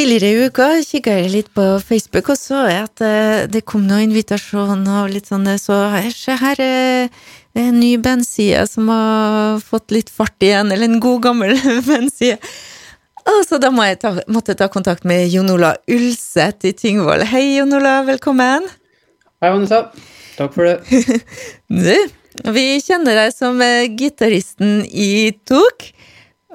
Tidligere i uka kikka jeg litt på Facebook og så jeg at eh, det kom noen invitasjoner og litt sånn Så se her, eh, det er en ny bandside som har fått litt fart igjen, eller en god gammel bandside. Og så da må jeg ta, måtte ta kontakt med Jon Ola Ulseth i Tyngvoll. Hei, Jon Ola, velkommen. Hei, Vanessa. Takk for det. du, vi kjenner deg som eh, gitaristen i Tok.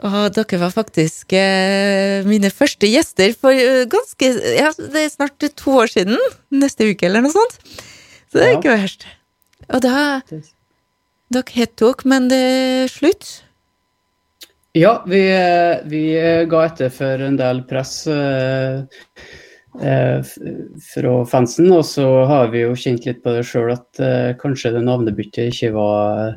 Og dere var faktisk eh, mine første gjester for uh, ganske Ja, det er snart to år siden. Neste uke, eller noe sånt. Så det er Ja. ikke verst. Og da Dere het dere, men det er slutt? Ja, vi, eh, vi eh, ga etter for en del press eh, eh, fra fansen, og så har vi jo kjent litt på det sjøl at kanskje det navnebyttet ikke var,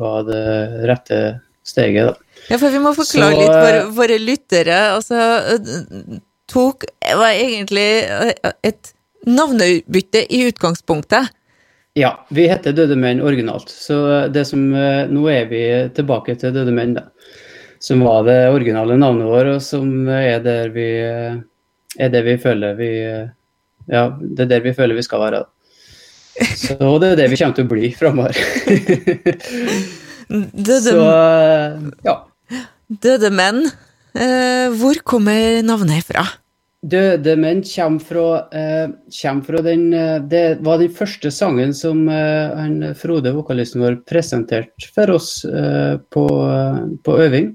var det rette steget, da. Ja, for vi må forklare Så, litt for eh, våre lyttere. Altså, eh, Tok var egentlig eh, et navnebytte i utgangspunktet. Ja, vi heter Døde menn originalt, så det som eh, Nå er vi tilbake til Døde menn, da. Som var det originale navnet vårt, og som er der vi eh, er det vi føler vi eh, Ja, det er der vi føler vi skal være. Så det er det vi kommer til å bli framover. Døde, Så ja. døde menn. Eh, hvor kommer navnet fra? Døde menn kommer fra, eh, kommer fra den eh, Det var den første sangen som Frode, vokalisten vår, presenterte for oss eh, på, på øving.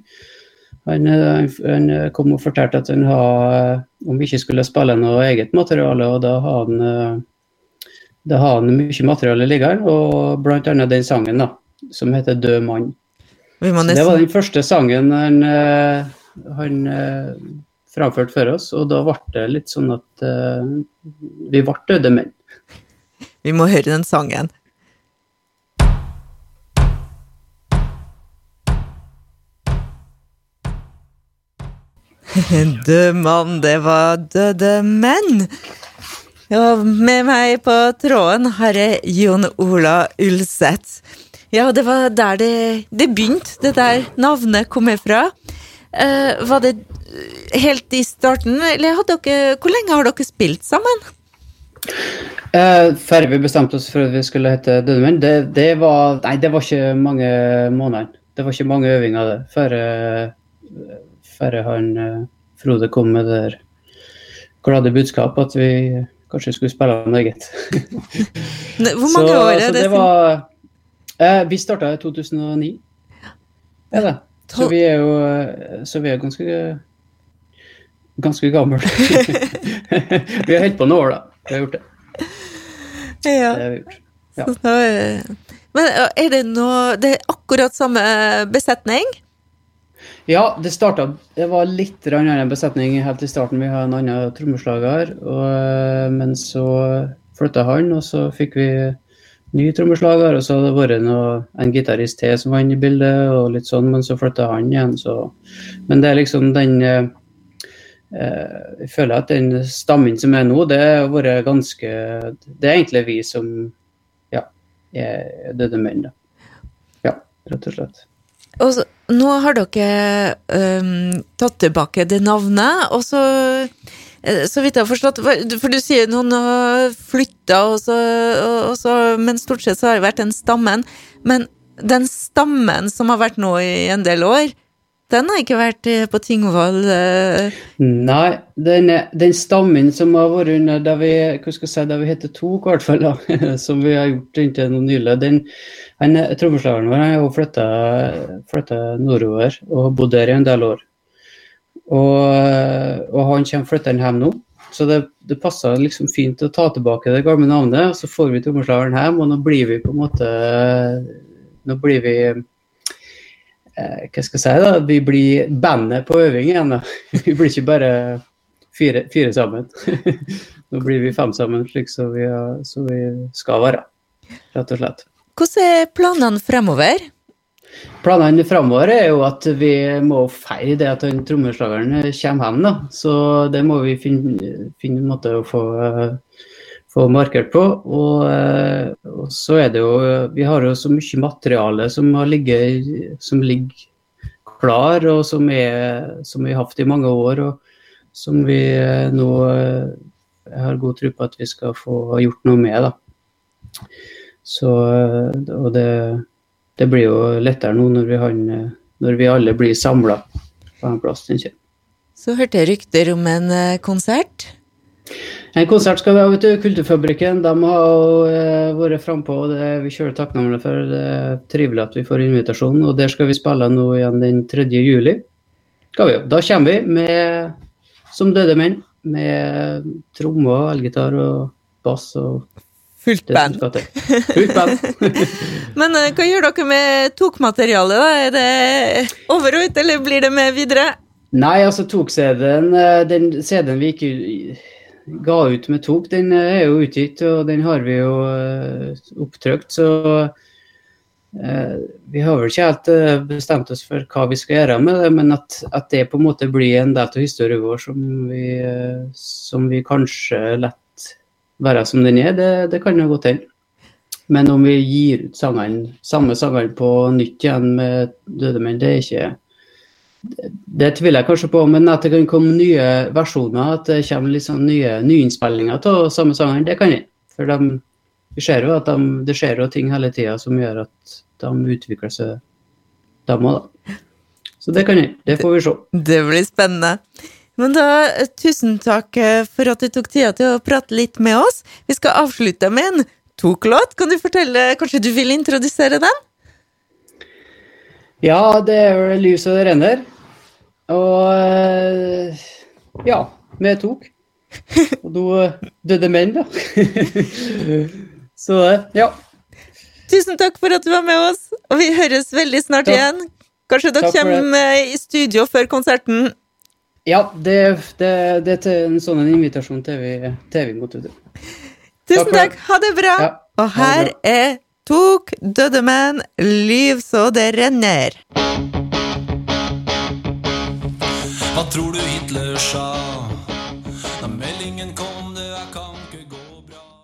Han, han, kom og fortalte at han hadde, om vi ikke skulle spille noe eget materiale, og da har han, da hadde han mye materiale liggende, og annet den sangen da, som heter 'Død mann'. Nesten... det var den første sangen han, eh, han eh, framførte for oss, og da ble det litt sånn at uh, vi ble døde menn. Vi må høre den sangen. Død mann, det var døde menn. Og med meg på tråden har jeg Jon Ola Ulseth. Ja, det var der det, det begynte, det der navnet kom fra. Uh, var det helt i starten, eller dere Hvor lenge har dere spilt sammen? Uh, før vi bestemte oss for at vi skulle hete Dødemenn, det, det var Nei, det var ikke mange månedene. Det var ikke mange øvinger det, før, eh, før han eh, Frode kom med det der glade budskap at vi kanskje skulle spille noe eget. Hvor mange så, år er så det? det var, eh, Vi starta i 2009. Ja, det. Så vi er jo eh, Så vi er ganske ganske gamle. vi har holdt på noen år, da. Vi har gjort det. Ja. det har vi gjort. Ja. Så da, eh, Men eh, er det noe Det er akkurat samme besetning? Ja, det starta Det var litt annen besetning helt i starten. Vi har en annen trommeslager, men så flytta han, og så fikk vi ny trommeslager, og så har det vært noe, en gitarist til som var inne i bildet, og litt sånn, men så flytta han igjen, så Men det er liksom den eh, eh, Jeg føler at den stammen som er nå, det har vært ganske Det er egentlig vi som ja, er døde menn, da. Ja, rett og slett. Og så, nå har dere um, tatt tilbake det navnet, og så så vidt jeg har forstått, for du sier noen har flytta, men stort sett så har det vært den stammen. Men den stammen som har vært nå i en del år, den har ikke vært eh, på Tingvoll eh, Nei, den, den stammen som har vært under da vi, hva skal jeg si, da vi heter Tok, hvert fall, da, som vi har gjort inntil nå nylig, den trommeslageren vår har flytta, nordover og bodd der i en del år. Og, og han kommer flyttende hjem nå. Så det, det passa liksom fint å ta tilbake det gamle navnet, og så får vi trommeslageren hjem, og nå blir vi på en måte Nå blir vi eh, hva skal jeg si da, vi blir bandet på øving igjen. da. Vi blir ikke bare fire, fire sammen. Nå blir vi fem sammen, slik som vi, vi skal være, rett og slett. Hvordan er planene fremover? Planene framover er jo at vi må feire det at den trommeslageren kommer hjem. da. Så det må vi finne, finne en måte å få, eh, få markert på. Og, eh, og så er det jo Vi har jo så mye materiale som, ligget, som ligger klar, og som, er, som vi har hatt i mange år. og som vi eh, nå eh, jeg har god tro på at vi skal få gjort noe med. da. Så, eh, og det, det blir jo lettere nå når vi, han, eh, når vi alle blir samla på en plass. tenker jeg. Så hørte jeg rykter om en eh, konsert. En konsert skal vi ha, vet du. Kulturfabrikken de har uh, vært frampå, og det er vi kjører takknemlige for. Det er trivelig at vi får invitasjon, og der skal vi spille nå igjen den 3. juli. Da kommer vi med som døde menn, med trommer, elgitar og bass og Fullt band. Fullt band. Men eh, hva gjør dere med tokmaterialet, da? Er det over og ut, eller blir det med videre? Nei, altså tok-CD-en, eh, den CD-en vi ikke ga ut med tok, den eh, er jo utgitt, og den har vi jo opptrykt, så eh, vi har vel ikke helt bestemt oss for hva vi skal gjøre med det, men at, at det på en måte blir en del av historien vår som vi, som vi kanskje lett være som den er, det, det kan jo godt hende. Men om vi gir ut sangene, samme sangene på nytt igjen med Døde menn, det er ikke det tviler jeg kanskje på, men at det kan komme nye versjoner, at det kommer sånn nye nyinnspillinger av samme sangeren, det kan jeg. For vi ser jo at de, det skjer jo ting hele tida som gjør at de utvikler seg, de òg, da. Så det kan jeg. Det får vi se. Det blir spennende. Men da, eh, tusen takk eh, for at du tok tida til å prate litt med oss. Vi skal avslutte med en toklåt. Kan du fortelle, kanskje du vil introdusere den? Ja, det er vel lys og det renner. Og eh, ja, vi tok. Og da døde menn, da. Så ja. Tusen takk for at du var med oss, og vi høres veldig snart ja. igjen. Kanskje dere kommer i studio før konserten. Ja, det, det, det er en sånn invitasjon til vi, til vi måtte ut. Tusen takk, ha det bra! Ja, og her bra. er Tok døde menn, lyv så det renner. Hva tror du Hitler sa